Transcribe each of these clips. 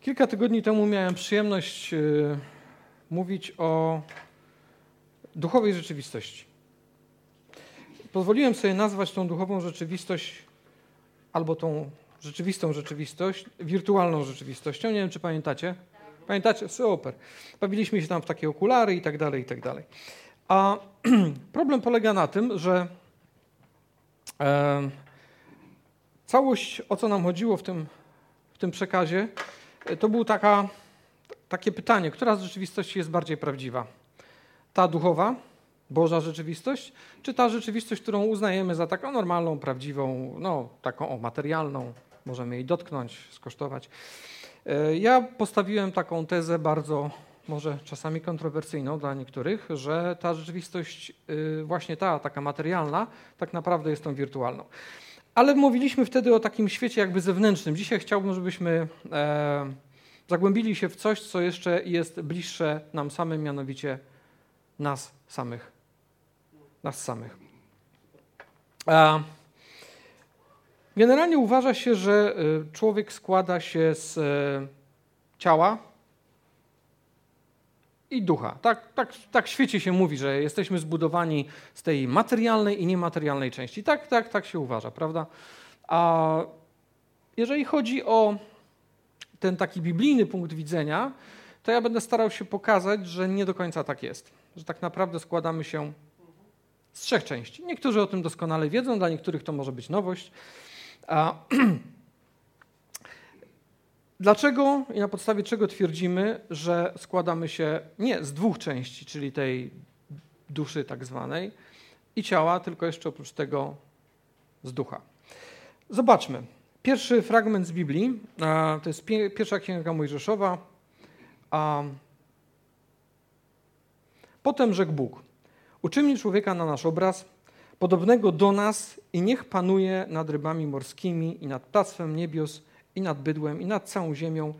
Kilka tygodni temu miałem przyjemność yy, mówić o duchowej rzeczywistości. Pozwoliłem sobie nazwać tą duchową rzeczywistość albo tą rzeczywistą rzeczywistość wirtualną rzeczywistością. Nie wiem, czy pamiętacie. Pamiętacie? Super. Bawiliśmy się tam w takie okulary i tak dalej, i tak dalej. A problem polega na tym, że e, całość, o co nam chodziło w tym, w tym przekazie, to było taka, takie pytanie, która z rzeczywistości jest bardziej prawdziwa? Ta duchowa, Boża rzeczywistość, czy ta rzeczywistość, którą uznajemy za taką normalną, prawdziwą, no taką o, materialną, możemy jej dotknąć, skosztować. E, ja postawiłem taką tezę bardzo, może czasami kontrowersyjną dla niektórych, że ta rzeczywistość, y, właśnie ta, taka materialna, tak naprawdę jest tą wirtualną. Ale mówiliśmy wtedy o takim świecie jakby zewnętrznym. Dzisiaj chciałbym, żebyśmy e, zagłębili się w coś, co jeszcze jest bliższe nam samym, mianowicie nas samych. Nas samych. A, Generalnie uważa się, że y, człowiek składa się z y, ciała i ducha. Tak, tak, tak w świecie się mówi, że jesteśmy zbudowani z tej materialnej i niematerialnej części. Tak, tak, tak się uważa, prawda? A jeżeli chodzi o ten taki biblijny punkt widzenia, to ja będę starał się pokazać, że nie do końca tak jest. Że tak naprawdę składamy się z trzech części. Niektórzy o tym doskonale wiedzą, dla niektórych to może być nowość. A dlaczego i na podstawie czego twierdzimy, że składamy się nie z dwóch części, czyli tej duszy tak zwanej i ciała, tylko jeszcze oprócz tego z ducha? Zobaczmy. Pierwszy fragment z Biblii to jest pierwsza księga Mojżeszowa. Potem rzekł Bóg: Uczyni człowieka na nasz obraz podobnego do nas i niech panuje nad rybami morskimi i nad ptactwem niebios i nad bydłem i nad całą ziemią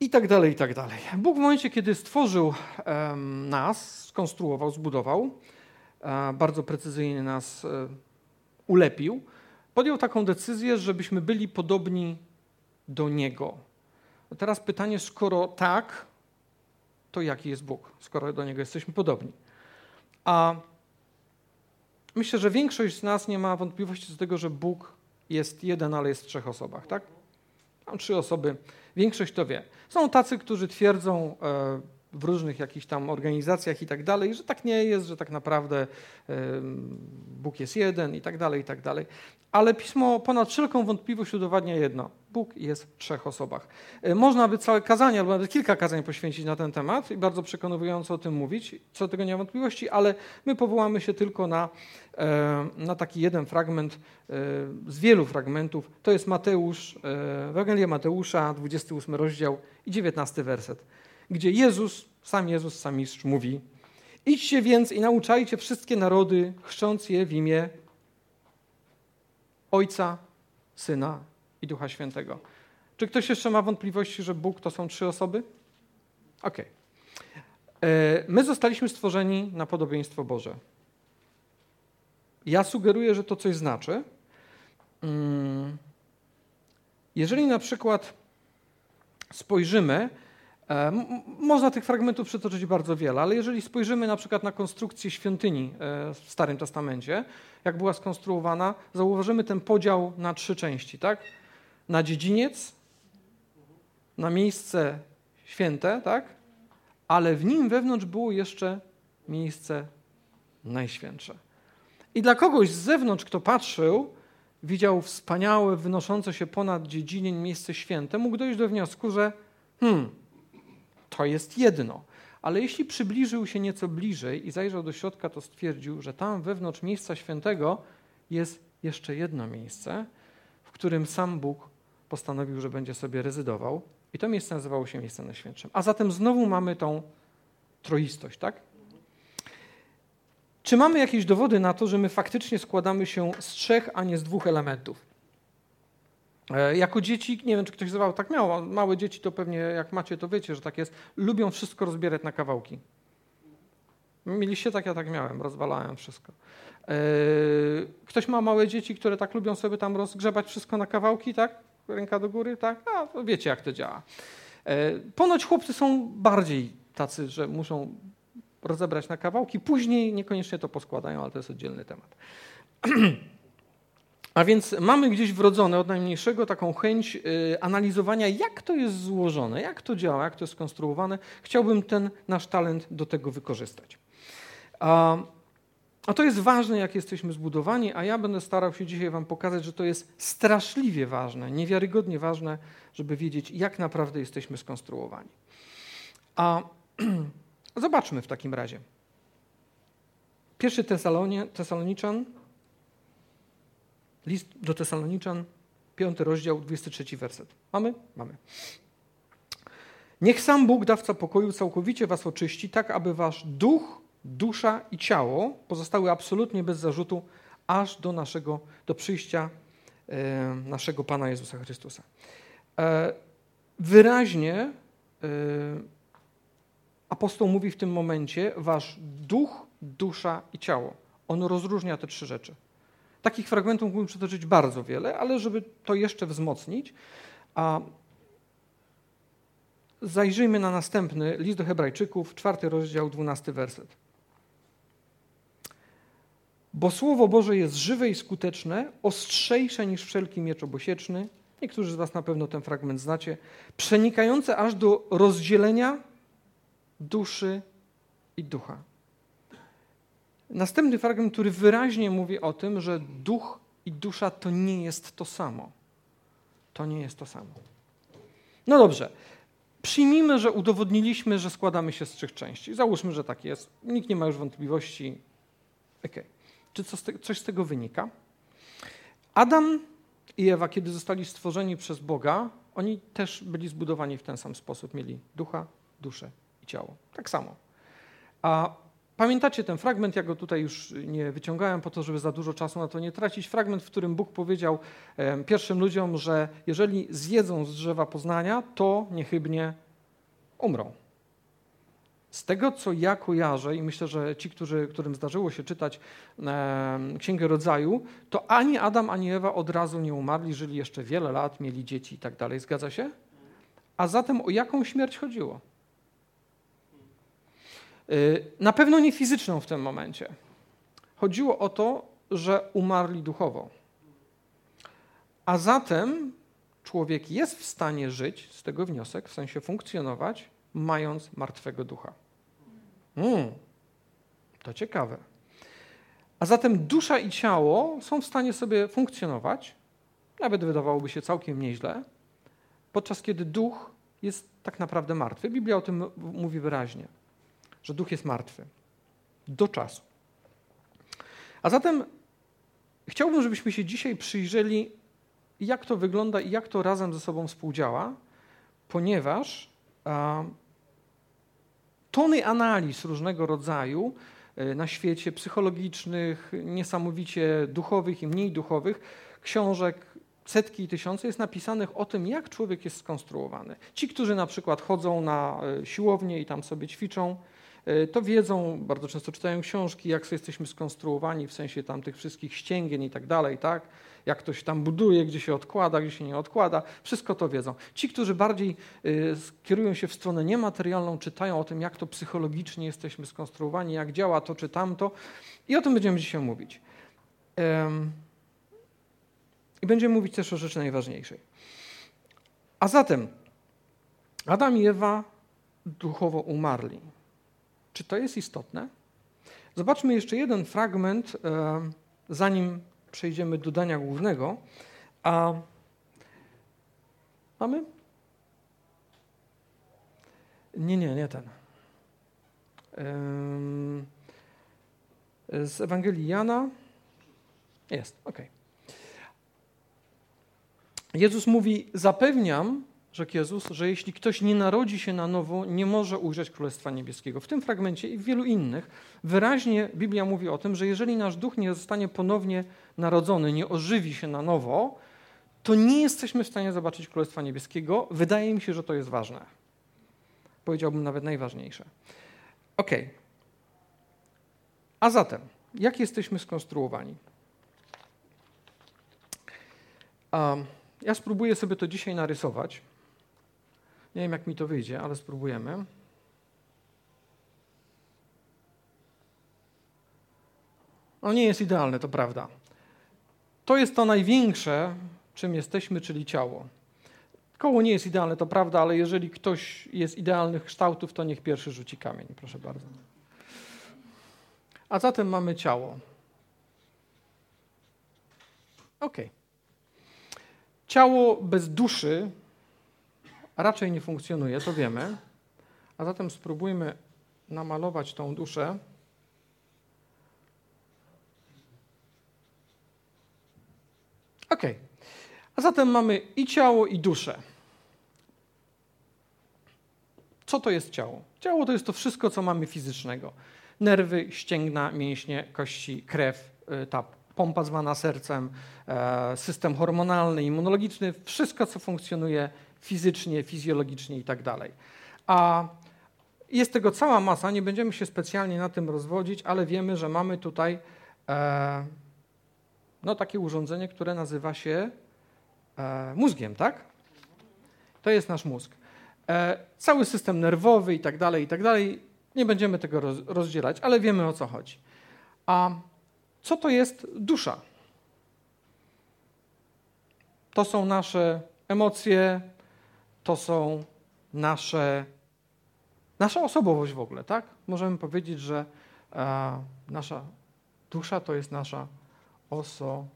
i tak dalej, i tak dalej. Bóg w momencie, kiedy stworzył nas, skonstruował, zbudował, e, bardzo precyzyjnie nas e, ulepił, podjął taką decyzję, żebyśmy byli podobni do Niego. Teraz pytanie, skoro tak, to jaki jest Bóg, skoro do Niego jesteśmy podobni? A myślę, że większość z nas nie ma wątpliwości do tego, że Bóg jest jeden, ale jest w trzech osobach, tak? Mam trzy osoby. Większość to wie. Są tacy, którzy twierdzą e, w różnych jakichś tam organizacjach i tak dalej, że tak nie jest, że tak naprawdę Bóg jest jeden i tak dalej, i tak dalej. Ale pismo ponad wszelką wątpliwość udowadnia jedno. Bóg jest w trzech osobach. E, można by całe kazanie, albo nawet kilka kazań poświęcić na ten temat i bardzo przekonująco o tym mówić, co do tego nie ma wątpliwości, ale my powołamy się tylko na, e, na taki jeden fragment e, z wielu fragmentów. To jest Mateusz, Ewangelia Mateusza, 28 rozdział i 19 werset, gdzie Jezus, sam Jezus, sam mistrz mówi Idźcie więc i nauczajcie wszystkie narody, chrząc je w imię Ojca, Syna i Ducha Świętego. Czy ktoś jeszcze ma wątpliwości, że Bóg to są trzy osoby? Okej. Okay. E, my zostaliśmy stworzeni na podobieństwo Boże. Ja sugeruję, że to coś znaczy. Mm, jeżeli na przykład spojrzymy, można tych fragmentów przytoczyć bardzo wiele, ale jeżeli spojrzymy na przykład na konstrukcję świątyni e, w Starym Testamencie, jak była skonstruowana, zauważymy ten podział na trzy części, tak? Na dziedziniec, na miejsce święte, tak? Ale w nim wewnątrz było jeszcze miejsce najświętsze. I dla kogoś z zewnątrz, kto patrzył, widział wspaniałe, wynoszące się ponad dziedzinień miejsce święte, mógł dojść do wniosku, że hmm, to jest jedno. Ale jeśli przybliżył się nieco bliżej i zajrzał do środka, to stwierdził, że tam wewnątrz miejsca świętego jest jeszcze jedno miejsce, w którym sam Bóg postanowił, że będzie sobie rezydował. I to miejsce nazywało się miejscem najświętszym. A zatem znowu mamy tą troistość, tak? Czy mamy jakieś dowody na to, że my faktycznie składamy się z trzech, a nie z dwóch elementów? E, jako dzieci, nie wiem czy ktoś zwał, tak miało, małe dzieci to pewnie jak macie to wiecie, że tak jest, lubią wszystko rozbierać na kawałki. Mieliście tak, ja tak miałem, rozwalałem wszystko. E, ktoś ma małe dzieci, które tak lubią sobie tam rozgrzebać wszystko na kawałki, tak? Ręka do góry, tak? A, wiecie, jak to działa. E, ponoć chłopcy są bardziej tacy, że muszą rozebrać na kawałki. Później niekoniecznie to poskładają, ale to jest oddzielny temat. A więc mamy gdzieś wrodzone od najmniejszego taką chęć y, analizowania, jak to jest złożone, jak to działa, jak to jest skonstruowane. Chciałbym ten nasz talent do tego wykorzystać. A, a to jest ważne, jak jesteśmy zbudowani, a ja będę starał się dzisiaj Wam pokazać, że to jest straszliwie ważne, niewiarygodnie ważne, żeby wiedzieć, jak naprawdę jesteśmy skonstruowani. A zobaczmy w takim razie. Pierwszy Tesaloniczan, list do Tesaloniczan, piąty rozdział, 23 werset. Mamy? Mamy. Niech sam Bóg, dawca pokoju, całkowicie was oczyści, tak aby wasz duch, dusza i ciało pozostały absolutnie bez zarzutu, aż do naszego, do przyjścia e, naszego Pana Jezusa Chrystusa. E, wyraźnie e, apostoł mówi w tym momencie wasz duch, dusza i ciało. On rozróżnia te trzy rzeczy. Takich fragmentów mógłbym przytoczyć bardzo wiele, ale żeby to jeszcze wzmocnić, a zajrzyjmy na następny list do Hebrajczyków, czwarty rozdział, dwunasty werset. Bo Słowo Boże jest żywe i skuteczne, ostrzejsze niż wszelki miecz obosieczny. Niektórzy z Was na pewno ten fragment znacie. Przenikające aż do rozdzielenia duszy i ducha. Następny fragment, który wyraźnie mówi o tym, że duch i dusza to nie jest to samo. To nie jest to samo. No dobrze. Przyjmijmy, że udowodniliśmy, że składamy się z trzech części. Załóżmy, że tak jest. Nikt nie ma już wątpliwości. Okay. Czy coś z tego wynika? Adam i Ewa, kiedy zostali stworzeni przez Boga, oni też byli zbudowani w ten sam sposób. Mieli ducha, duszę i ciało. Tak samo. A pamiętacie ten fragment, ja go tutaj już nie wyciągałem po to, żeby za dużo czasu na to nie tracić. Fragment, w którym Bóg powiedział pierwszym ludziom, że jeżeli zjedzą z drzewa poznania, to niechybnie umrą. Z tego, co ja kojarzę, i myślę, że ci, którzy, którym zdarzyło się czytać e, Księgę Rodzaju, to ani Adam, ani Ewa od razu nie umarli, żyli jeszcze wiele lat, mieli dzieci i tak dalej. Zgadza się? A zatem o jaką śmierć chodziło? E, na pewno nie fizyczną w tym momencie. Chodziło o to, że umarli duchowo. A zatem człowiek jest w stanie żyć, z tego wniosek, w sensie funkcjonować, mając martwego ducha. Mm, to ciekawe. A zatem dusza i ciało są w stanie sobie funkcjonować, nawet wydawałoby się całkiem nieźle, podczas kiedy duch jest tak naprawdę martwy. Biblia o tym mówi wyraźnie, że duch jest martwy do czasu. A zatem chciałbym, żebyśmy się dzisiaj przyjrzeli, jak to wygląda i jak to razem ze sobą współdziała, ponieważ tony analiz różnego rodzaju e, na świecie, psychologicznych, niesamowicie duchowych i mniej duchowych, książek, setki i tysiące jest napisanych o tym, jak człowiek jest skonstruowany. Ci, którzy na przykład chodzą na e, siłownię i tam sobie ćwiczą, to wiedzą, bardzo często czytają książki, jak jesteśmy skonstruowani w sensie tam tych wszystkich ścięgien i tak dalej, tak? jak ktoś tam buduje, gdzie się odkłada, gdzie się nie odkłada. Wszystko to wiedzą. Ci, którzy bardziej y, kierują się w stronę niematerialną, czytają o tym, jak to psychologicznie jesteśmy skonstruowani, jak działa to czy tamto. I o tym będziemy dzisiaj mówić. I będziemy mówić też o rzeczy najważniejszej. A zatem Adam i Ewa duchowo umarli. Czy to jest istotne? Zobaczmy jeszcze jeden fragment, zanim przejdziemy do dania głównego. A mamy? Nie, nie, nie ten. Z Ewangelii Jana. Jest, ok. Jezus mówi: Zapewniam, rzekł Jezus, że jeśli ktoś nie narodzi się na nowo, nie może ujrzeć Królestwa Niebieskiego. W tym fragmencie i w wielu innych wyraźnie Biblia mówi o tym, że jeżeli nasz duch nie zostanie ponownie narodzony, nie ożywi się na nowo, to nie jesteśmy w stanie zobaczyć Królestwa Niebieskiego. Wydaje mi się, że to jest ważne. Powiedziałbym nawet najważniejsze. Ok. A zatem, jak jesteśmy skonstruowani? Um, ja spróbuję sobie to dzisiaj narysować. Nie wiem, jak mi to wyjdzie, ale spróbujemy. No nie jest idealne, to prawda. To jest to największe, czym jesteśmy, czyli ciało. Koło nie jest idealne, to prawda, ale jeżeli ktoś jest idealnych kształtów, to niech pierwszy rzuci kamień, proszę bardzo. A zatem mamy ciało. Ok. Ciało bez duszy raczej nie funkcjonuje, to wiemy. A zatem spróbujmy namalować tą duszę. Ok. A zatem mamy i ciało, i duszę. Co to jest ciało? Ciało to jest to wszystko, co mamy fizycznego. Nerwy, ścięgna, mięśnie, kości, krew, y, ta pompa zwana sercem, e, system hormonalny, immunologiczny, wszystko, co funkcjonuje fizycznie, fizjologicznie i tak dalej. A jest tego cała masa, nie będziemy się specjalnie na tym rozwodzić, ale wiemy, że mamy tutaj e, no, takie urządzenie, które nazywa się e, mózgiem, tak? To jest nasz mózg. E, cały system nerwowy i tak dalej, i tak dalej. Nie będziemy tego roz, rozdzielać, ale wiemy o co chodzi. A co to jest dusza? To są nasze emocje, to są nasze, nasza osobowość w ogóle, tak? Możemy powiedzieć, że e, nasza dusza to jest nasza osobowość.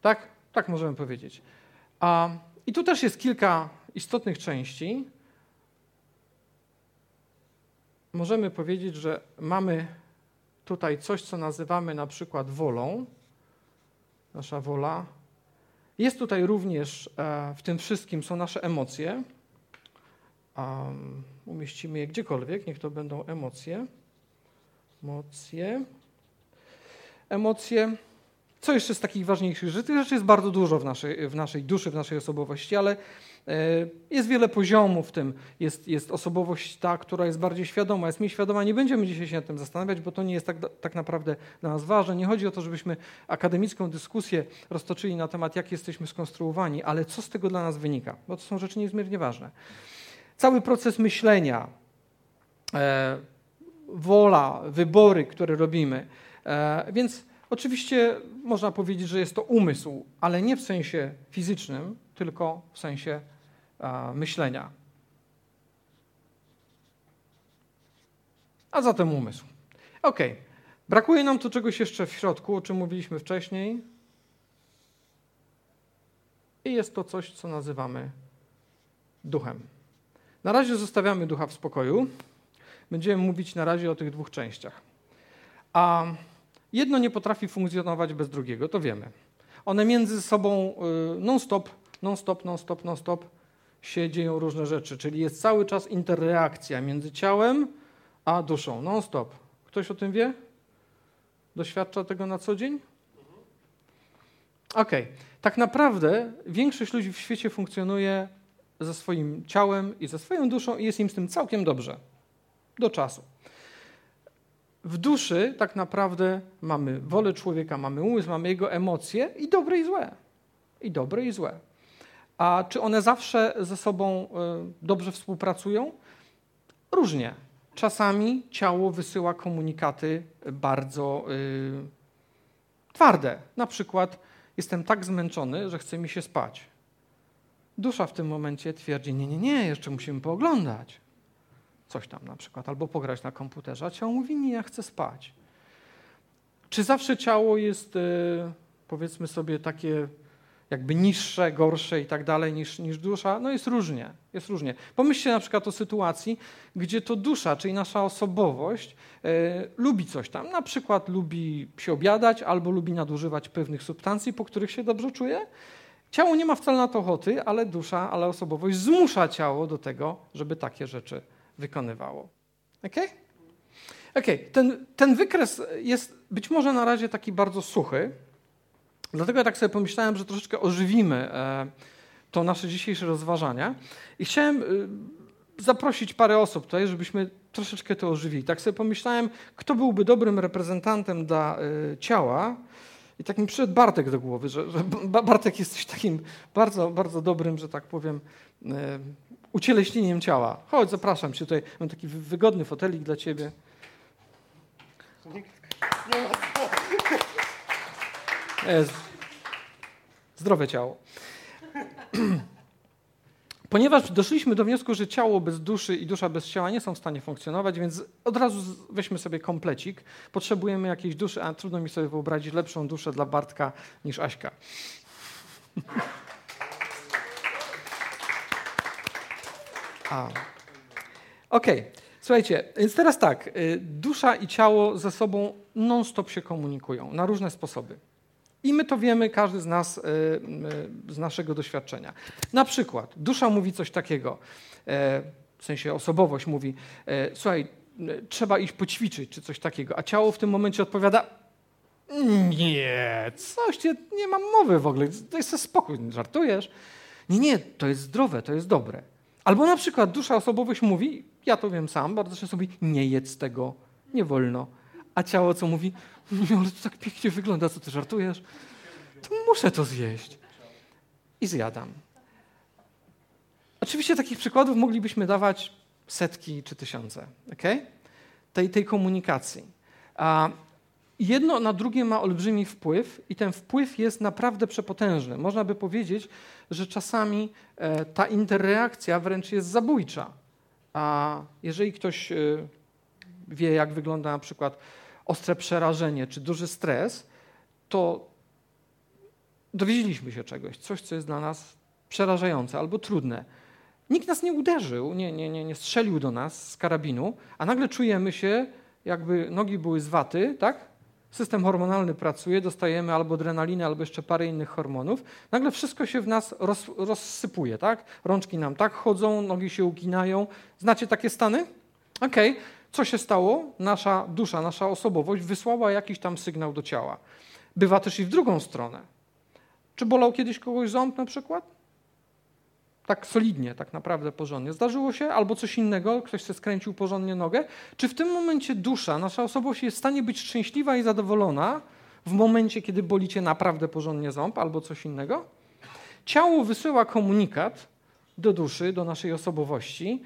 Tak? Tak możemy powiedzieć. I tu też jest kilka istotnych części. Możemy powiedzieć, że mamy tutaj coś, co nazywamy na przykład wolą. Nasza wola. Jest tutaj również e, w tym wszystkim są nasze emocje. Um, umieścimy je gdziekolwiek, niech to będą emocje. Emocje emocje. Co jeszcze z takich ważniejszych rzeczy? Tych rzeczy jest bardzo dużo w naszej, w naszej duszy, w naszej osobowości, ale jest wiele poziomów w tym. Jest, jest osobowość ta, która jest bardziej świadoma, jest mniej świadoma. Nie będziemy dzisiaj się nad tym zastanawiać, bo to nie jest tak, tak naprawdę dla nas ważne. Nie chodzi o to, żebyśmy akademicką dyskusję roztoczyli na temat, jak jesteśmy skonstruowani, ale co z tego dla nas wynika, bo to są rzeczy niezmiernie ważne. Cały proces myślenia, e, wola, wybory, które robimy, E, więc oczywiście można powiedzieć, że jest to umysł, ale nie w sensie fizycznym, tylko w sensie e, myślenia. A zatem umysł. Ok. Brakuje nam tu czegoś jeszcze w środku, o czym mówiliśmy wcześniej. I jest to coś, co nazywamy duchem. Na razie zostawiamy ducha w spokoju. Będziemy mówić na razie o tych dwóch częściach. A jedno nie potrafi funkcjonować bez drugiego, to wiemy. One między sobą y, non-stop, non-stop, non-stop, non-stop się dzieją różne rzeczy, czyli jest cały czas interreakcja między ciałem a duszą, non-stop. Ktoś o tym wie? Doświadcza tego na co dzień? Okej. Okay. Tak naprawdę większość ludzi w świecie funkcjonuje ze swoim ciałem i ze swoją duszą i jest im z tym całkiem dobrze. Do czasu w duszy tak naprawdę mamy wolę człowieka, mamy umysł, mamy jego emocje i dobre i złe. I dobre i złe. A czy one zawsze ze sobą y, dobrze współpracują? Różnie. Czasami ciało wysyła komunikaty bardzo yy, twarde. Na przykład jestem tak zmęczony, że chce mi się spać. Dusza w tym momencie twierdzi: Nie, nie, nie, jeszcze musimy pooglądać coś tam na przykład, albo pograć na komputerze, a ciało mówi, nie, ja chcę spać. Czy zawsze ciało jest, e, powiedzmy sobie, takie jakby niższe, gorsze i tak dalej niż, niż dusza? No jest różnie, jest różnie. Pomyślcie na przykład o sytuacji, gdzie to dusza, czyli nasza osobowość, e, lubi coś tam, na przykład lubi się obiadać albo lubi nadużywać pewnych substancji, po których się dobrze czuje. Ciało nie ma wcale na to ochoty, ale dusza, ale osobowość zmusza ciało do tego, żeby takie rzeczy wykonywało. Ok? Ok, ten, ten wykres jest być może na razie taki bardzo suchy, dlatego ja tak sobie pomyślałem, że troszeczkę ożywimy e, to nasze dzisiejsze rozważania i chciałem e, zaprosić parę osób tutaj, żebyśmy troszeczkę to ożywili. Tak sobie pomyślałem, kto byłby dobrym reprezentantem dla e, ciała I tak mi przyszedł Bartek do głowy, że, że Bartek jest takim bardzo, bardzo dobrym, że tak powiem, ucieleśnieniem ciała. Chodź, zapraszam cię tutaj. Mam taki wygodny fotelik dla ciebie. Zdrowe ciało. Ponieważ doszliśmy do wniosku, że ciało bez duszy i dusza bez ciała nie są w stanie funkcjonować, więc od razu weźmy sobie komplecik. Potrzebujemy jakiejś duszy, a trudno mi sobie wyobrazić lepszą duszę dla Bartka niż Aśka. Okej, okay. słuchajcie, więc teraz tak, y, dusza i ciało ze sobą non-stop się komunikują na różne sposoby. I my to wiemy, każdy z nas y, y, z naszego doświadczenia. Na przykład, dusza mówi coś takiego, e, w sensie osobowość mówi, e, słuchaj, trzeba iść poćwiczyć, czy coś takiego, a ciało w tym momencie odpowiada, nie, coś, nie mam mowy w ogóle, to jest spokój, żartujesz. Nie, nie, to jest zdrowe, to jest dobre. Albo na przykład dusza osobowość mówi, ja to wiem sam, bardzo często mówi, nie jedz tego, nie wolno. A ciało co mówi, nie, ale to tak pięknie wygląda, co ty żartujesz? To muszę to zjeść. I zjadam. Oczywiście takich przykładów moglibyśmy dawać setki czy tysiące, okay? tej, tej komunikacji. A jedno na drugie ma olbrzymi wpływ i ten wpływ jest naprawdę przepotężny. Można by powiedzieć, że czasami e, ta interreakcja wręcz jest zabójcza. A jeżeli ktoś e, wie, jak wygląda na przykład ostre przerażenie czy duży stres, to dowiedzieliśmy się czegoś, coś, co jest dla nas przerażające albo trudne. Nikt nas nie uderzył, nie, nie, nie, nie strzelił do nas z karabinu, a nagle czujemy się, jakby nogi były z waty, tak? System hormonalny pracuje, dostajemy albo adrenalinę, albo jeszcze parę innych hormonów. Nagle wszystko się w nas roz, rozsypuje, tak? Rączki nam tak chodzą, nogi się uginają. Znacie takie stany? Okej. Okay. Co się stało? Nasza dusza, nasza osobowość wysłała jakiś tam sygnał do ciała. Bywa też i w drugą stronę. Czy bolał kiedyś kogoś ząb na przykład? Tak solidnie, tak naprawdę porządnie. Zdarzyło się? Albo coś innego, ktoś się skręcił porządnie nogę? Czy w tym momencie dusza, nasza osobowość jest w stanie być szczęśliwa i zadowolona w momencie, kiedy bolicie naprawdę porządnie ząb albo coś innego? Ciało wysyła komunikat do duszy, do naszej osobowości,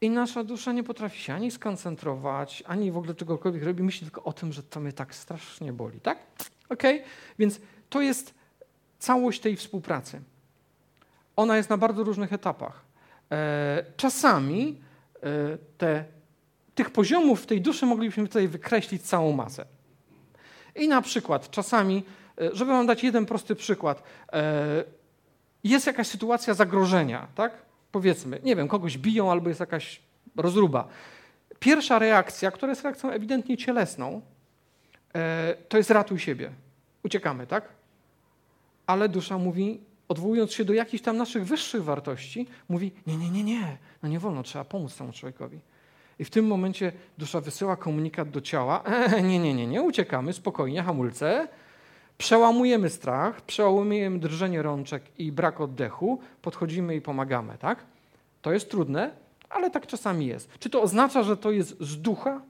i nasza dusza nie potrafi się ani skoncentrować, ani w ogóle czegokolwiek robi, myśli tylko o tym, że to mnie tak strasznie boli, tak? Ok? Więc to jest całość tej współpracy. Ona jest na bardzo różnych etapach. E, czasami e, te, tych poziomów w tej duszy moglibyśmy tutaj wykreślić całą masę. I na przykład czasami, e, żeby wam dać jeden prosty przykład, jest jakaś sytuacja zagrożenia, tak? Powiedzmy, nie wiem, kogoś biją albo jest jakaś rozruba. Pierwsza reakcja, która jest reakcją ewidentnie cielesną, e, to jest ratuj siebie. Uciekamy, tak? Ale dusza mówi, odwołując się do jakichś tam naszych wyższych wartości, mówi: Nie, nie, nie, nie, no nie wolno, trzeba pomóc temu człowiekowi. I w tym momencie dusza wysyła komunikat do ciała: e, Nie, nie, nie, nie, uciekamy, spokojnie, hamulce, Przełamujemy strach, przełamujemy drżenie rączek i brak oddechu, podchodzimy i pomagamy, tak? To jest trudne, ale tak czasami jest. Czy to oznacza, że to jest z ducha?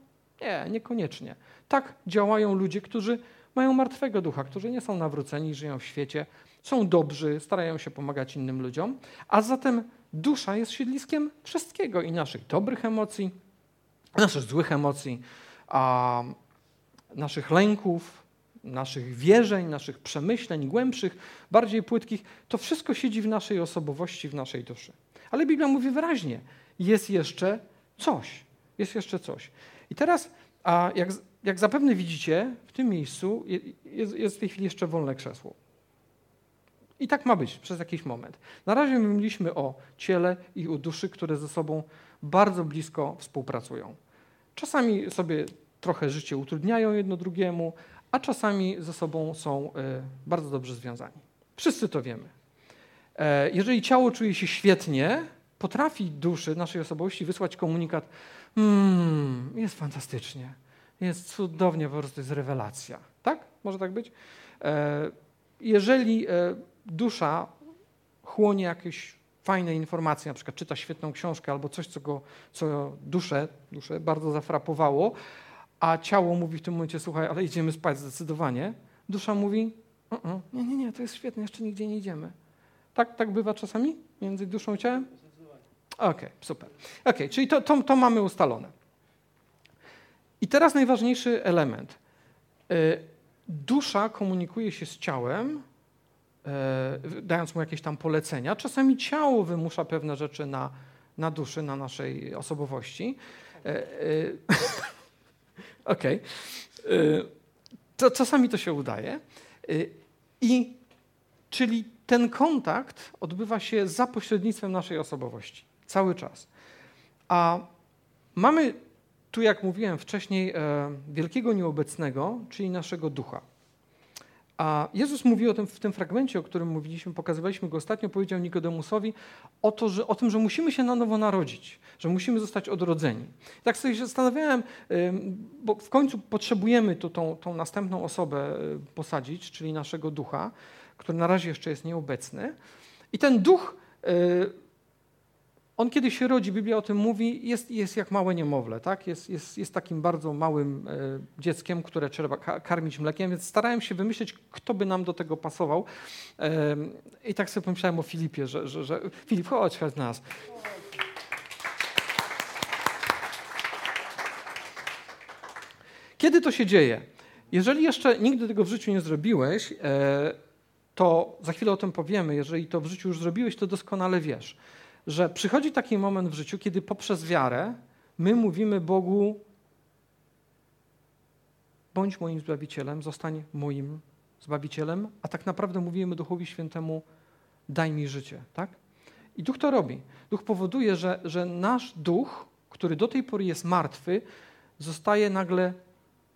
Nie, niekoniecznie. Tak działają ludzie, którzy mają martwego ducha, którzy nie są nawróceni, żyją w świecie, są dobrzy, starają się pomagać innym ludziom, a zatem dusza jest siedliskiem wszystkiego i naszych dobrych emocji, naszych złych emocji, a naszych lęków, naszych wierzeń, naszych przemyśleń głębszych, bardziej płytkich, to wszystko siedzi w naszej osobowości, w naszej duszy. Ale Biblia mówi wyraźnie, jest jeszcze coś. Jest jeszcze coś. I teraz, a jak, jak zapewne widzicie, w tym miejscu jest, jest w tej chwili jeszcze wolne krzesło. I tak ma być przez jakiś moment. Na razie mówiliśmy o ciele i o duszy, które ze sobą bardzo blisko współpracują. Czasami sobie trochę życie utrudniają jedno drugiemu, a czasami ze sobą są e, bardzo dobrze związani. Wszyscy to wiemy. E, jeżeli ciało czuje się świetnie, potrafi duszy naszej osobowości wysłać komunikat: mmm, jest fantastycznie, jest cudownie, po prostu jest rewelacja. Tak? Może tak być? E, jeżeli dusza chłonie jakieś fajne informacje, na przykład czyta świetną książkę albo coś, co, go, co duszę, duszę bardzo zafrapowało, a ciało mówi w tym momencie, słuchaj, ale idziemy spać zdecydowanie, Dusza mówi, uh -uh, nie, nie, nie, to jest świetne, jeszcze nigdzie nie idziemy. Tak, tak bywa czasami między duszą i ciałem? Okej, okay, super. Ok, czyli to, to, to mamy ustalone. I teraz najważniejszy element. Y, dusza komunikuje się z ciałem, e, dając mu jakieś tam polecenia. Czasami ciało wymusza pewne rzeczy na, na duszy, na naszej osobowości. E, e, okej. Okay. To czasami to się udaje. I czyli ten kontakt odbywa się za pośrednictwem naszej osobowości. Cały czas. A mamy tu, jak mówiłem wcześniej, wielkiego nieobecnego, czyli naszego ducha. A Jezus mówi o tym w tym fragmencie, o którym mówiliśmy, pokazywaliśmy go ostatnio, powiedział Nikodemusowi o, to, że, o tym, że musimy się na nowo narodzić, że musimy zostać odrodzeni. tak sobie się zastanawiałem, bo w końcu potrzebujemy tu tą, tą następną osobę y, posadzić, czyli naszego ducha, który na razie jeszcze jest nieobecny. I ten duch y, on kiedy się rodzi, Biblia o tym mówi, jest, jest jak małe niemowlę, tak? jest, jest, jest takim bardzo małym e, dzieckiem, które trzeba karmić mlekiem, więc starałem się wymyślić, kto by nam do tego pasował. E, I tak sobie pomyślałem o Filipie, że, że, że Filip, chodź, chodź nas. Kiedy to się dzieje? Jeżeli jeszcze nigdy tego w życiu nie zrobiłeś, e, to za chwilę o tym powiemy. Jeżeli to w życiu już zrobiłeś, to doskonale wiesz że przychodzi taki moment w życiu, kiedy poprzez wiarę my mówimy Bogu: bądź moim zbawicielem, zostań moim zbawicielem, a tak naprawdę mówimy Duchowi Świętemu: daj mi życie. Tak? I duch to robi. Duch powoduje, że, że nasz duch, który do tej pory jest martwy, zostaje nagle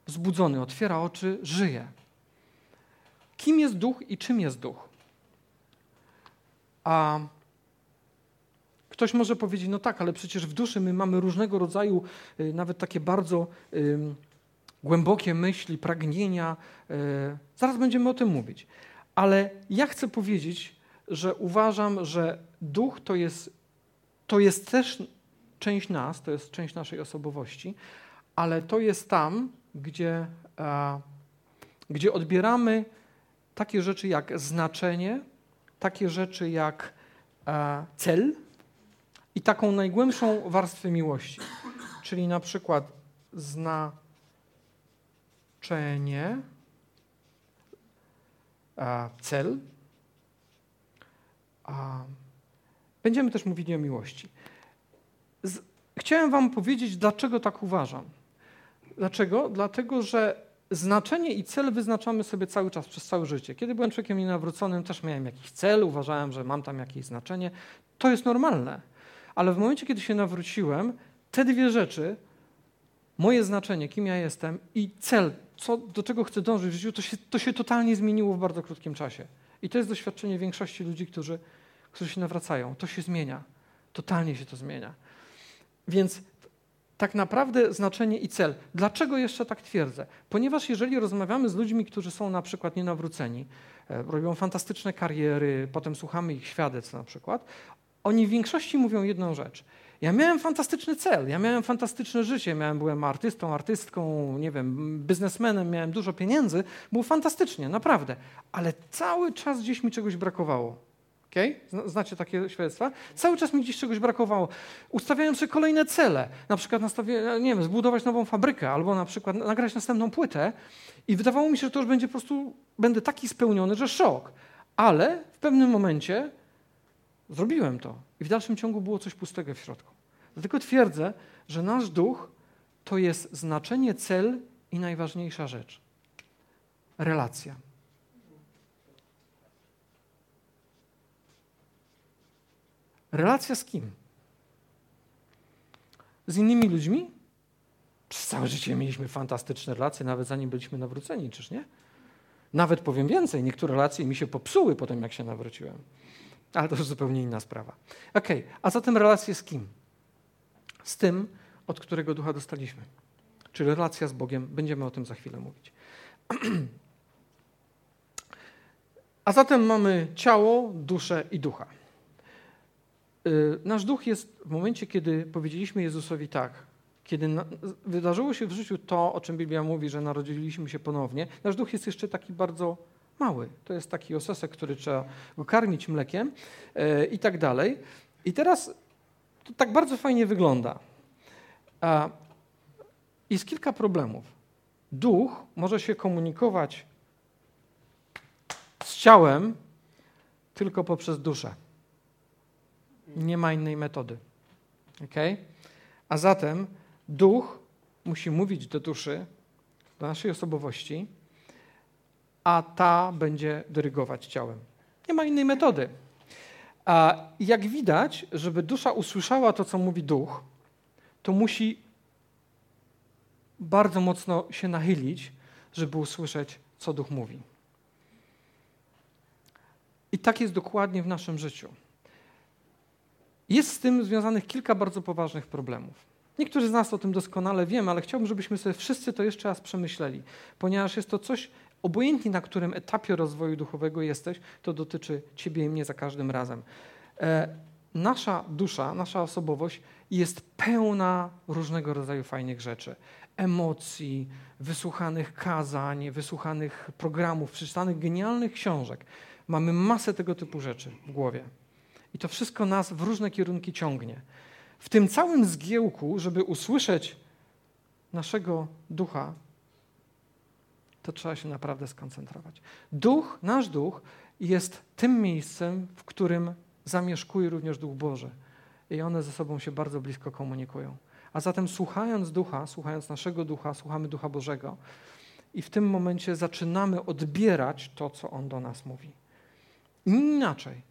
zbudzony, otwiera oczy, żyje. Kim jest duch i czym jest duch? A Ktoś może powiedzieć, no tak, ale przecież w duszy my mamy różnego rodzaju, y, nawet takie bardzo głębokie myśli, pragnienia. Y, zaraz będziemy o tym mówić. Ale ja chcę powiedzieć, że uważam, że duch to jest, to jest też część nas, to jest część naszej osobowości, ale to jest tam, gdzie, gdzie odbieramy takie rzeczy jak znaczenie, takie rzeczy jak cel, i taką najgłębszą warstwę miłości, czyli na przykład znaczenie, cel. Będziemy też mówili o miłości. Chciałem Wam powiedzieć, dlaczego tak uważam. Dlaczego? Dlatego, że znaczenie i cel wyznaczamy sobie cały czas, przez całe życie. Kiedy byłem człowiekiem nienawróconym, też miałem jakiś cel, uważałem, że mam tam jakieś znaczenie. To jest normalne ale w momencie, kiedy się nawróciłem, te dwie rzeczy, moje znaczenie, kim ja jestem i cel, co, do czego chcę dążyć w życiu, to się, to się totalnie zmieniło w bardzo krótkim czasie. I to jest doświadczenie większości ludzi, którzy, którzy się nawracają. To się zmienia. Totalnie się to zmienia. Więc tak naprawdę znaczenie i cel. Dlaczego jeszcze tak twierdzę? Ponieważ jeżeli rozmawiamy z ludźmi, którzy są na przykład nienawróceni, e, robią fantastyczne kariery, potem słuchamy ich świadectw na przykład, oni w większości mówią jedną rzecz. Ja miałem fantastyczny cel, ja miałem fantastyczne życie, miałem, byłem artystą, artystką, nie wiem, biznesmenem, miałem dużo pieniędzy, było fantastycznie, naprawdę, ale cały czas gdzieś mi czegoś brakowało. Okay? Znacie takie świadectwa? Cały czas mi gdzieś czegoś brakowało. Ustawiałem sobie kolejne cele, na przykład nastawię, nie wiem, zbudować nową fabrykę, albo na przykład nagrać następną płytę i wydawało mi się, że to już będzie po prostu, będę taki spełniony, że szok. Ale w pewnym momencie Zrobiłem to i w dalszym ciągu było coś pustego w środku. Dlatego twierdzę, że nasz duch to jest znaczenie, cel i najważniejsza rzecz relacja. Relacja z kim? Z innymi ludźmi? Przez całe życie mieliśmy fantastyczne relacje, nawet zanim byliśmy nawróceni, czyż nie? Nawet powiem więcej, niektóre relacje mi się popsuły po tym, jak się nawróciłem. Ale to już zupełnie inna sprawa. Ok, a zatem relacje z kim? Z tym, od którego ducha dostaliśmy. Czyli relacja z Bogiem. Będziemy o tym za chwilę mówić. A zatem mamy ciało, duszę i ducha. Y, nasz duch jest w momencie, kiedy powiedzieliśmy Jezusowi tak, kiedy wydarzyło się w życiu to, o czym Biblia mówi, że narodziliśmy się ponownie, nasz duch jest jeszcze taki bardzo mały. To jest taki osesek, który trzeba go karmić mlekiem yy, i tak dalej. I teraz to tak bardzo fajnie wygląda. Jest kilka problemów. Duch może się komunikować z ciałem tylko poprzez duszę. Nie ma innej metody. Okay? A zatem duch musi mówić do duszy, do naszej osobowości, a ta będzie dyrygować ciałem. Nie ma innej metody. A jak widać, żeby dusza usłyszała to, co mówi duch, to musi bardzo mocno się nachylić, żeby usłyszeć, co duch mówi. I tak jest dokładnie w naszym życiu. Jest z tym związanych kilka bardzo poważnych problemów. Niektórzy z nas o tym doskonale wiemy, ale chciałbym, żebyśmy sobie wszyscy to jeszcze raz przemyśleli, ponieważ jest to coś, obojętnie na którym etapie rozwoju duchowego jesteś, to dotyczy ciebie i mnie za każdym razem. E, nasza dusza, nasza osobowość jest pełna różnego rodzaju fajnych rzeczy. Emocji, wysłuchanych kazań, wysłuchanych programów, przeczytanych genialnych książek. Mamy masę tego typu rzeczy w głowie. I to wszystko nas w różne kierunki ciągnie. W tym całym zgiełku, żeby usłyszeć naszego ducha, to trzeba się naprawdę skoncentrować. Duch, nasz duch jest tym miejscem, w którym zamieszkuje również Duch Boży. I one ze sobą się bardzo blisko komunikują. A zatem słuchając ducha, słuchając naszego ducha, słuchamy ducha Bożego i w tym momencie zaczynamy odbierać to, co on do nas mówi. Inaczej.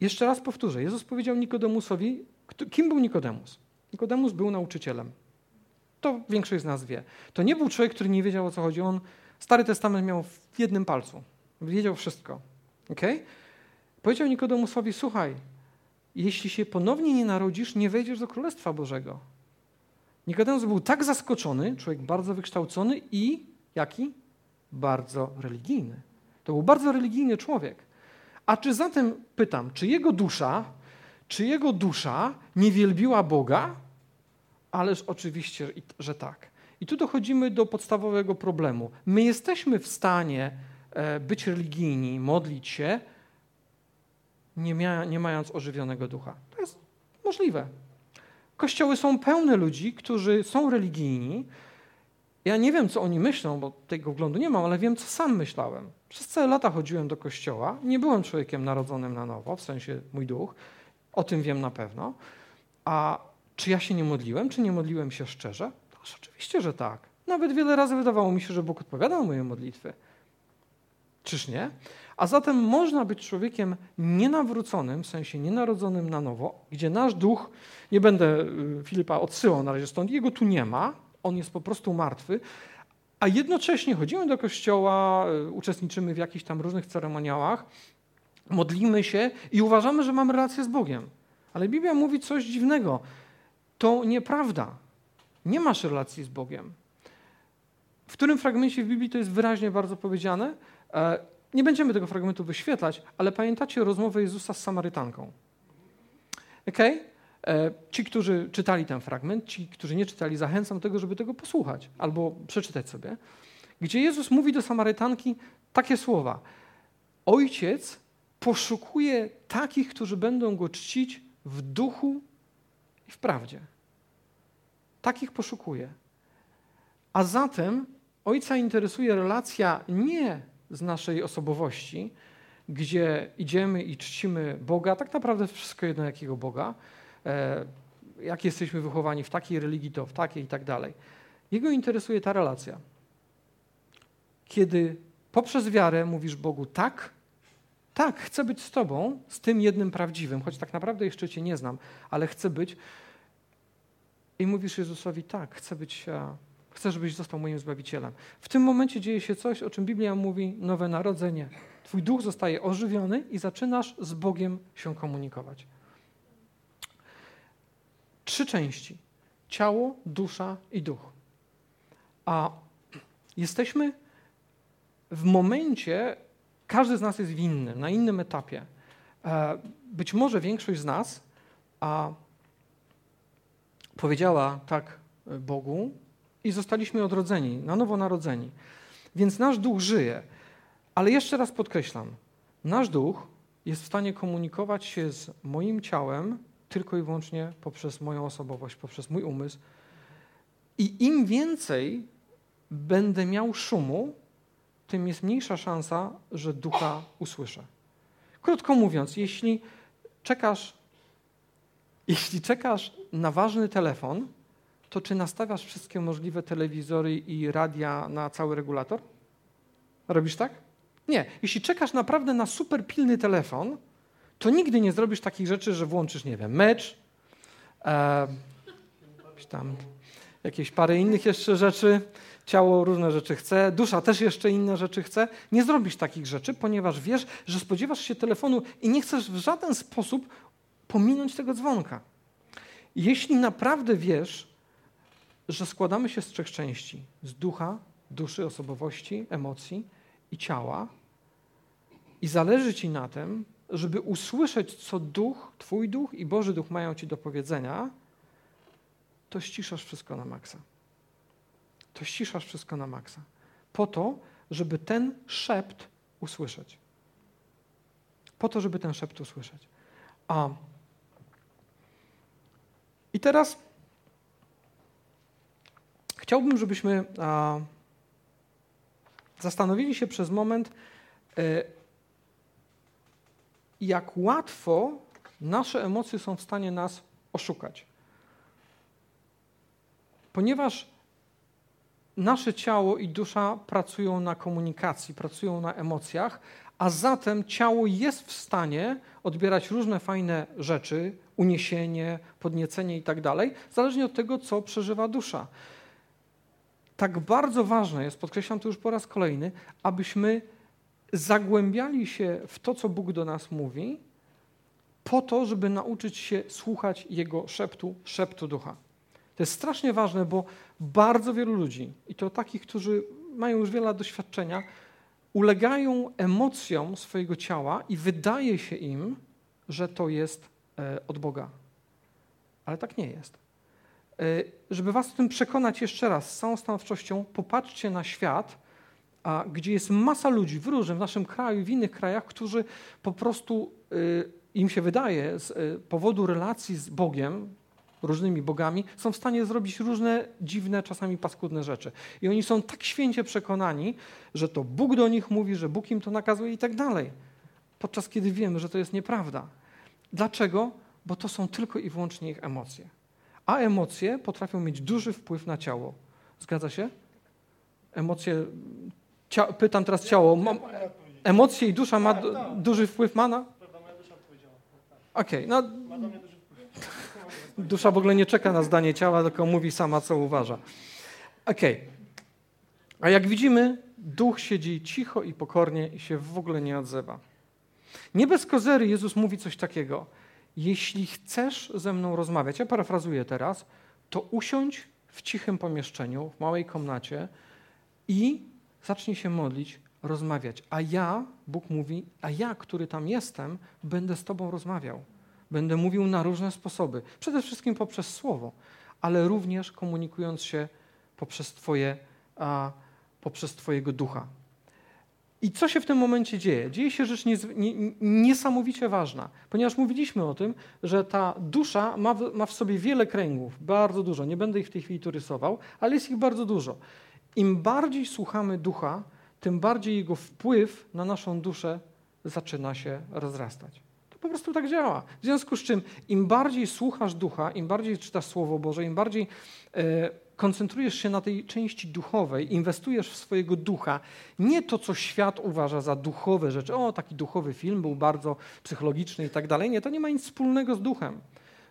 Jeszcze raz powtórzę. Jezus powiedział Nikodemusowi, kim był Nikodemus? Nikodemus był nauczycielem. To większość z nas wie. To nie był człowiek, który nie wiedział o co chodzi. On Stary Testament miał w jednym palcu. Wiedział wszystko. Okay? Powiedział Nikodemusowi: Słuchaj, jeśli się ponownie nie narodzisz, nie wejdziesz do Królestwa Bożego. Nikodemus był tak zaskoczony, człowiek bardzo wykształcony i jaki? Bardzo religijny. To był bardzo religijny człowiek. A czy zatem, pytam, czy jego dusza, czy jego dusza nie wielbiła Boga? Ależ oczywiście, że tak. I tu dochodzimy do podstawowego problemu. My jesteśmy w stanie e, być religijni, modlić się, nie, mia nie mając ożywionego ducha. To jest możliwe. Kościoły są pełne ludzi, którzy są religijni. Ja nie wiem, co oni myślą, bo tego wglądu nie mam, ale wiem, co sam myślałem. Przez całe lata chodziłem do kościoła. Nie byłem człowiekiem narodzonym na nowo, w sensie mój duch. O tym wiem na pewno. A czy ja się nie modliłem? Czy nie modliłem się szczerze? To oczywiście, że tak. Nawet wiele razy wydawało mi się, że Bóg odpowiada na moje modlitwy. Czyż nie? A zatem można być człowiekiem nienawróconym, w sensie nienarodzonym na nowo, gdzie nasz duch, nie będę y, Filipa odsyłał na razie stąd, jego tu nie ma, on jest po prostu martwy, a jednocześnie chodzimy do kościoła, y, uczestniczymy w jakichś tam różnych ceremoniałach, modlimy się i uważamy, że mamy relację z Bogiem. Ale Biblia mówi coś dziwnego. To nieprawda. Nie masz relacji z Bogiem. W którym fragmencie w Biblii to jest wyraźnie bardzo powiedziane? E, nie będziemy tego fragmentu wyświetlać, ale pamiętacie rozmowę Jezusa z Samarytanką. Okay? E, ci, którzy czytali ten fragment, ci, którzy nie czytali, zachęcam do tego, żeby tego posłuchać albo przeczytać sobie, gdzie Jezus mówi do Samarytanki takie słowa. Ojciec poszukuje takich, którzy będą go czcić w duchu i w prawdzie. Takich poszukuje. A zatem Ojca interesuje relacja nie z naszej osobowości, gdzie idziemy i czcimy Boga, tak naprawdę wszystko jedno jakiego Boga, e, jak jesteśmy wychowani w takiej religii, to w takiej i tak dalej. Jego interesuje ta relacja. Kiedy poprzez wiarę mówisz Bogu tak, tak, chcę być z Tobą, z tym jednym prawdziwym, choć tak naprawdę jeszcze Cię nie znam, ale chcę być. I mówisz Jezusowi tak, chcę być Chcę, żebyś został moim Zbawicielem. W tym momencie dzieje się coś, o czym Biblia mówi, nowe narodzenie. Twój duch zostaje ożywiony i zaczynasz z Bogiem się komunikować. Trzy części. Ciało, dusza i duch. A jesteśmy w momencie, każdy z nas jest w innym, na innym etapie. E, być może większość z nas a, powiedziała tak Bogu i zostaliśmy odrodzeni, na nowo narodzeni. Więc nasz duch żyje. Ale jeszcze raz podkreślam, nasz duch jest w stanie komunikować się z moim ciałem tylko i wyłącznie poprzez moją osobowość, poprzez mój umysł. I im więcej będę miał szumu, tym jest mniejsza szansa, że ducha usłyszę. Krótko mówiąc, jeśli czekasz, jeśli czekasz na ważny telefon, to czy nastawiasz wszystkie możliwe telewizory i radia na cały regulator? Robisz tak? Nie. Jeśli czekasz naprawdę na super pilny telefon, to nigdy nie zrobisz takich rzeczy, że włączysz, nie wiem, mecz, e, tam jakieś parę innych jeszcze rzeczy, ciało różne rzeczy chce, dusza też jeszcze inne rzeczy chce. Nie zrobisz takich rzeczy, ponieważ wiesz, że spodziewasz się telefonu i nie chcesz w żaden sposób pominąć tego dzwonka. Jeśli naprawdę wiesz, że składamy się z trzech części: z ducha, duszy, osobowości, emocji i ciała, i zależy ci na tym, żeby usłyszeć, co duch, Twój duch i Boży duch mają Ci do powiedzenia, to ściszasz wszystko na maksa. To ściszasz wszystko na maksa. Po to, żeby ten szept usłyszeć. Po to, żeby ten szept usłyszeć. A i teraz chciałbym, żebyśmy a, zastanowili się przez moment, y, jak łatwo nasze emocje są w stanie nas oszukać. Ponieważ nasze ciało i dusza pracują na komunikacji, pracują na emocjach, a zatem ciało jest w stanie odbierać różne fajne rzeczy, uniesienie, podniecenie i tak dalej, zależnie od tego, co przeżywa dusza. Tak bardzo ważne jest, podkreślam to już po raz kolejny, abyśmy zagłębiali się w to, co Bóg do nas mówi, po to, żeby nauczyć się słuchać Jego szeptu, szeptu ducha. To jest strasznie ważne, bo bardzo wielu ludzi, i to takich, którzy mają już wiele doświadczenia, ulegają emocjom swojego ciała i wydaje się im, że to jest e, od Boga. Ale tak nie jest. E, żeby Was o tym przekonać jeszcze raz z całą stanowczością, popatrzcie na świat, a, gdzie jest masa ludzi w różnym, w naszym kraju i w innych krajach, którzy po prostu y, im się wydaje z powodu relacji z Bogiem, różnymi bogami, są w stanie zrobić różne dziwne, czasami paskudne rzeczy. I oni są tak święcie przekonani, że to Bóg do nich mówi, że Bóg im to nakazuje i tak dalej. Podczas kiedy wiemy, że to jest nieprawda. Dlaczego? Bo to są tylko i wyłącznie ich emocje. A emocje potrafią mieć duży wpływ na ciało. Zgadza się? Emocje Cia pytam teraz ciało. emocje i dusza ma duży wpływ ma na? Okej, okay, no. Dusza w ogóle nie czeka na zdanie ciała, tylko mówi sama, co uważa. Okej. Okay. A jak widzimy, duch siedzi cicho i pokornie i się w ogóle nie odzywa. Nie bez kozery Jezus mówi coś takiego. Jeśli chcesz ze mną rozmawiać, ja parafrazuję teraz, to usiądź w cichym pomieszczeniu, w małej komnacie i zacznij się modlić, rozmawiać. A ja, Bóg mówi, a ja, który tam jestem, będę z Tobą rozmawiał. Będę mówił na różne sposoby. Przede wszystkim poprzez słowo, ale również komunikując się poprzez, twoje, a, poprzez Twojego ducha. I co się w tym momencie dzieje? Dzieje się rzecz niesamowicie ważna, ponieważ mówiliśmy o tym, że ta dusza ma w, ma w sobie wiele kręgów, bardzo dużo. Nie będę ich w tej chwili tu rysował, ale jest ich bardzo dużo. Im bardziej słuchamy ducha, tym bardziej jego wpływ na naszą duszę zaczyna się rozrastać. Po prostu tak działa. W związku z czym, im bardziej słuchasz ducha, im bardziej czytasz Słowo Boże, im bardziej e, koncentrujesz się na tej części duchowej, inwestujesz w swojego ducha, nie to, co świat uważa za duchowe rzeczy. O, taki duchowy film był bardzo psychologiczny i tak dalej. Nie, to nie ma nic wspólnego z duchem.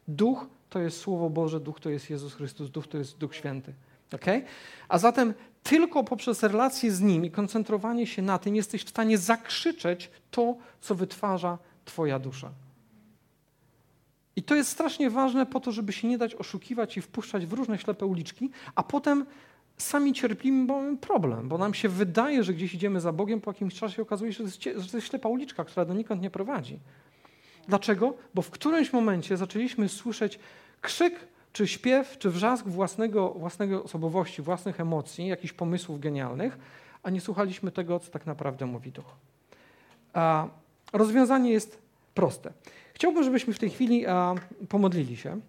Duch to jest Słowo Boże, duch to jest Jezus Chrystus, duch to jest Duch Święty. Okay? A zatem tylko poprzez relacje z Nim i koncentrowanie się na tym jesteś w stanie zakrzyczeć to, co wytwarza Twoja dusza. I to jest strasznie ważne po to, żeby się nie dać oszukiwać i wpuszczać w różne ślepe uliczki, a potem sami cierpimy, bo mamy problem, bo nam się wydaje, że gdzieś idziemy za Bogiem, po jakimś czasie okazuje się, że to jest ślepa uliczka, która donikąd nie prowadzi. Dlaczego? Bo w którymś momencie zaczęliśmy słyszeć krzyk czy śpiew, czy wrzask własnego, własnego osobowości, własnych emocji, jakichś pomysłów genialnych, a nie słuchaliśmy tego, co tak naprawdę mówi Duch. A rozwiązanie jest proste. Chciałbym, żebyśmy w tej chwili a, pomodlili się.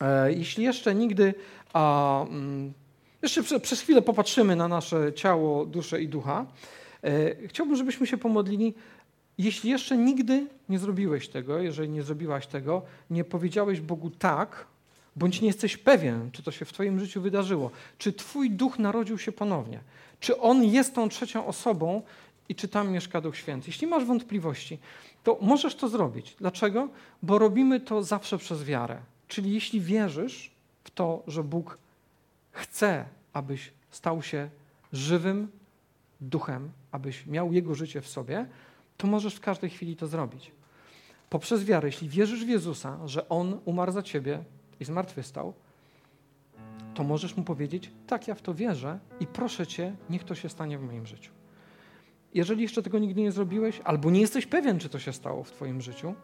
E, jeśli jeszcze nigdy, a, mm, jeszcze prze, przez chwilę popatrzymy na nasze ciało, duszę i ducha, e, chciałbym, żebyśmy się pomodlili. Jeśli jeszcze nigdy nie zrobiłeś tego, jeżeli nie zrobiłaś tego, nie powiedziałeś Bogu tak, bądź nie jesteś pewien, czy to się w Twoim życiu wydarzyło, czy Twój duch narodził się ponownie, czy on jest tą trzecią osobą i czy tam mieszka Duch Święty. Jeśli masz wątpliwości, to możesz to zrobić. Dlaczego? Bo robimy to zawsze przez wiarę. Czyli jeśli wierzysz w to, że Bóg chce, abyś stał się żywym duchem, abyś miał Jego życie w sobie, to możesz w każdej chwili to zrobić. Poprzez wiarę, jeśli wierzysz w Jezusa, że On umarł za ciebie i zmartwychwstał, to możesz Mu powiedzieć, tak, ja w to wierzę i proszę Cię, niech to się stanie w moim życiu. Jeżeli jeszcze tego nigdy nie zrobiłeś, albo nie jesteś pewien, czy to się stało w Twoim życiu,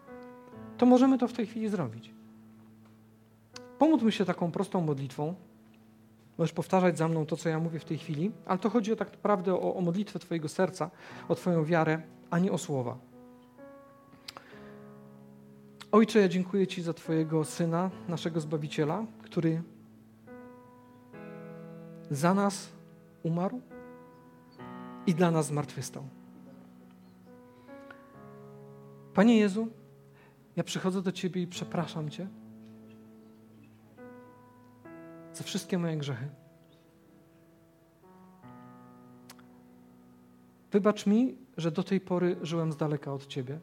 to możemy to w tej chwili zrobić. Pomódlmy się taką prostą modlitwą. Możesz powtarzać za mną to, co ja mówię w tej chwili, ale to chodzi tak naprawdę o, o modlitwę Twojego serca, o Twoją wiarę, a nie o słowa. Ojcze, ja dziękuję Ci za Twojego Syna, naszego Zbawiciela, który za nas umarł i dla nas zmartwychwstał. Panie Jezu, ja przychodzę do Ciebie i przepraszam Cię za wszystkie moje grzechy. Wybacz mi, że do tej pory żyłem z daleka od Ciebie.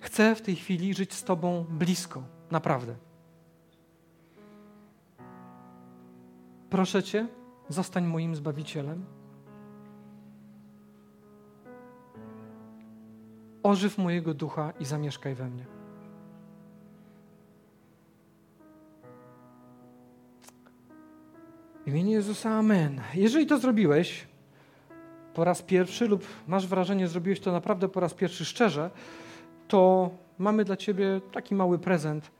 Chcę w tej chwili żyć z Tobą blisko, naprawdę. Proszę Cię, zostań moim Zbawicielem. Ożyw mojego ducha i zamieszkaj we mnie. W imieniu Jezusa, Amen. Jeżeli to zrobiłeś po raz pierwszy lub masz wrażenie, że zrobiłeś to naprawdę po raz pierwszy szczerze, to mamy dla Ciebie taki mały prezent.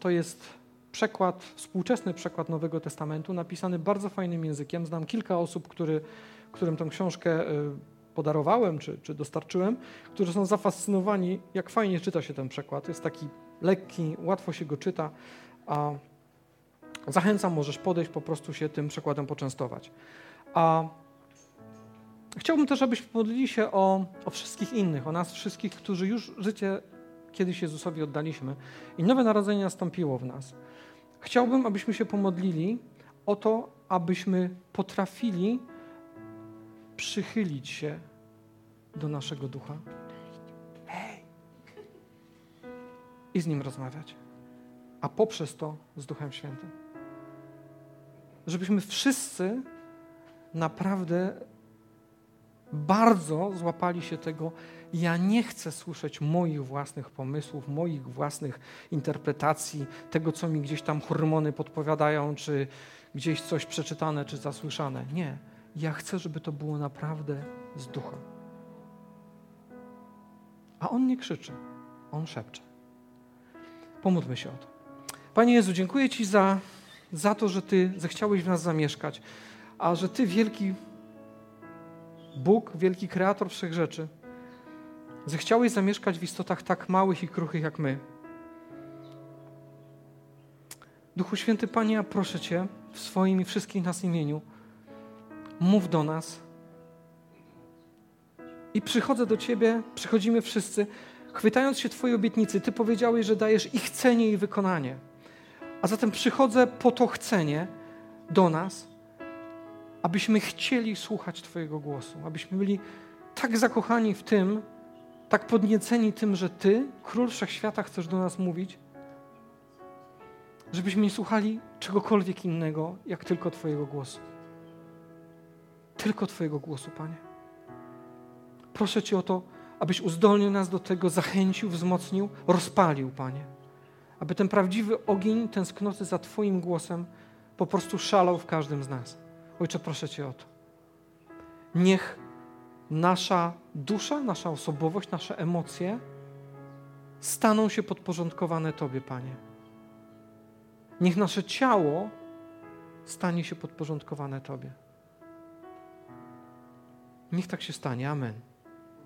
To jest przekład, współczesny przekład Nowego Testamentu, napisany bardzo fajnym językiem. Znam kilka osób, który, którym tę książkę y, podarowałem czy, czy dostarczyłem, którzy są zafascynowani, jak fajnie czyta się ten przekład. Jest taki lekki, łatwo się go czyta, a zachęcam, możesz podejść, po prostu się tym przekładem poczęstować. A chciałbym też, abyśmy modlili się o, o wszystkich innych, o nas wszystkich, którzy już życie kiedyś Jezusowi oddaliśmy i nowe narodzenie nastąpiło w nas. Chciałbym, abyśmy się pomodlili o to, abyśmy potrafili przychylić się do naszego ducha Hej. i z nim rozmawiać, a poprzez to z Duchem Świętym. Żebyśmy wszyscy naprawdę bardzo złapali się tego, ja nie chcę słyszeć moich własnych pomysłów, moich własnych interpretacji, tego, co mi gdzieś tam hormony podpowiadają, czy gdzieś coś przeczytane, czy zasłyszane. Nie. Ja chcę, żeby to było naprawdę z ducha. A on nie krzyczy, on szepcze. Pomódlmy się o to. Panie Jezu, dziękuję Ci za, za to, że Ty zechciałeś w nas zamieszkać, a że Ty, wielki Bóg, wielki kreator wszech rzeczy, zechciałeś zamieszkać w istotach tak małych i kruchych jak my. Duchu Święty, Panie, ja proszę Cię w swoim i wszystkich nas imieniu, mów do nas. I przychodzę do Ciebie, przychodzimy wszyscy, chwytając się Twojej obietnicy. Ty powiedziałeś, że dajesz i chcenie, i wykonanie. A zatem przychodzę po to chcenie do nas, abyśmy chcieli słuchać Twojego głosu, abyśmy byli tak zakochani w tym, tak podnieceni tym, że Ty, Król Wszechświata, chcesz do nas mówić, żebyśmy nie słuchali czegokolwiek innego, jak tylko Twojego głosu. Tylko Twojego głosu, Panie. Proszę Cię o to, abyś uzdolnił nas do tego, zachęcił, wzmocnił, rozpalił, Panie. Aby ten prawdziwy ogień tęsknoty za Twoim głosem po prostu szalał w każdym z nas. Ojcze, proszę Cię o to. Niech nasza dusza, nasza osobowość, nasze emocje staną się podporządkowane Tobie, Panie. Niech nasze ciało stanie się podporządkowane Tobie. Niech tak się stanie. Amen.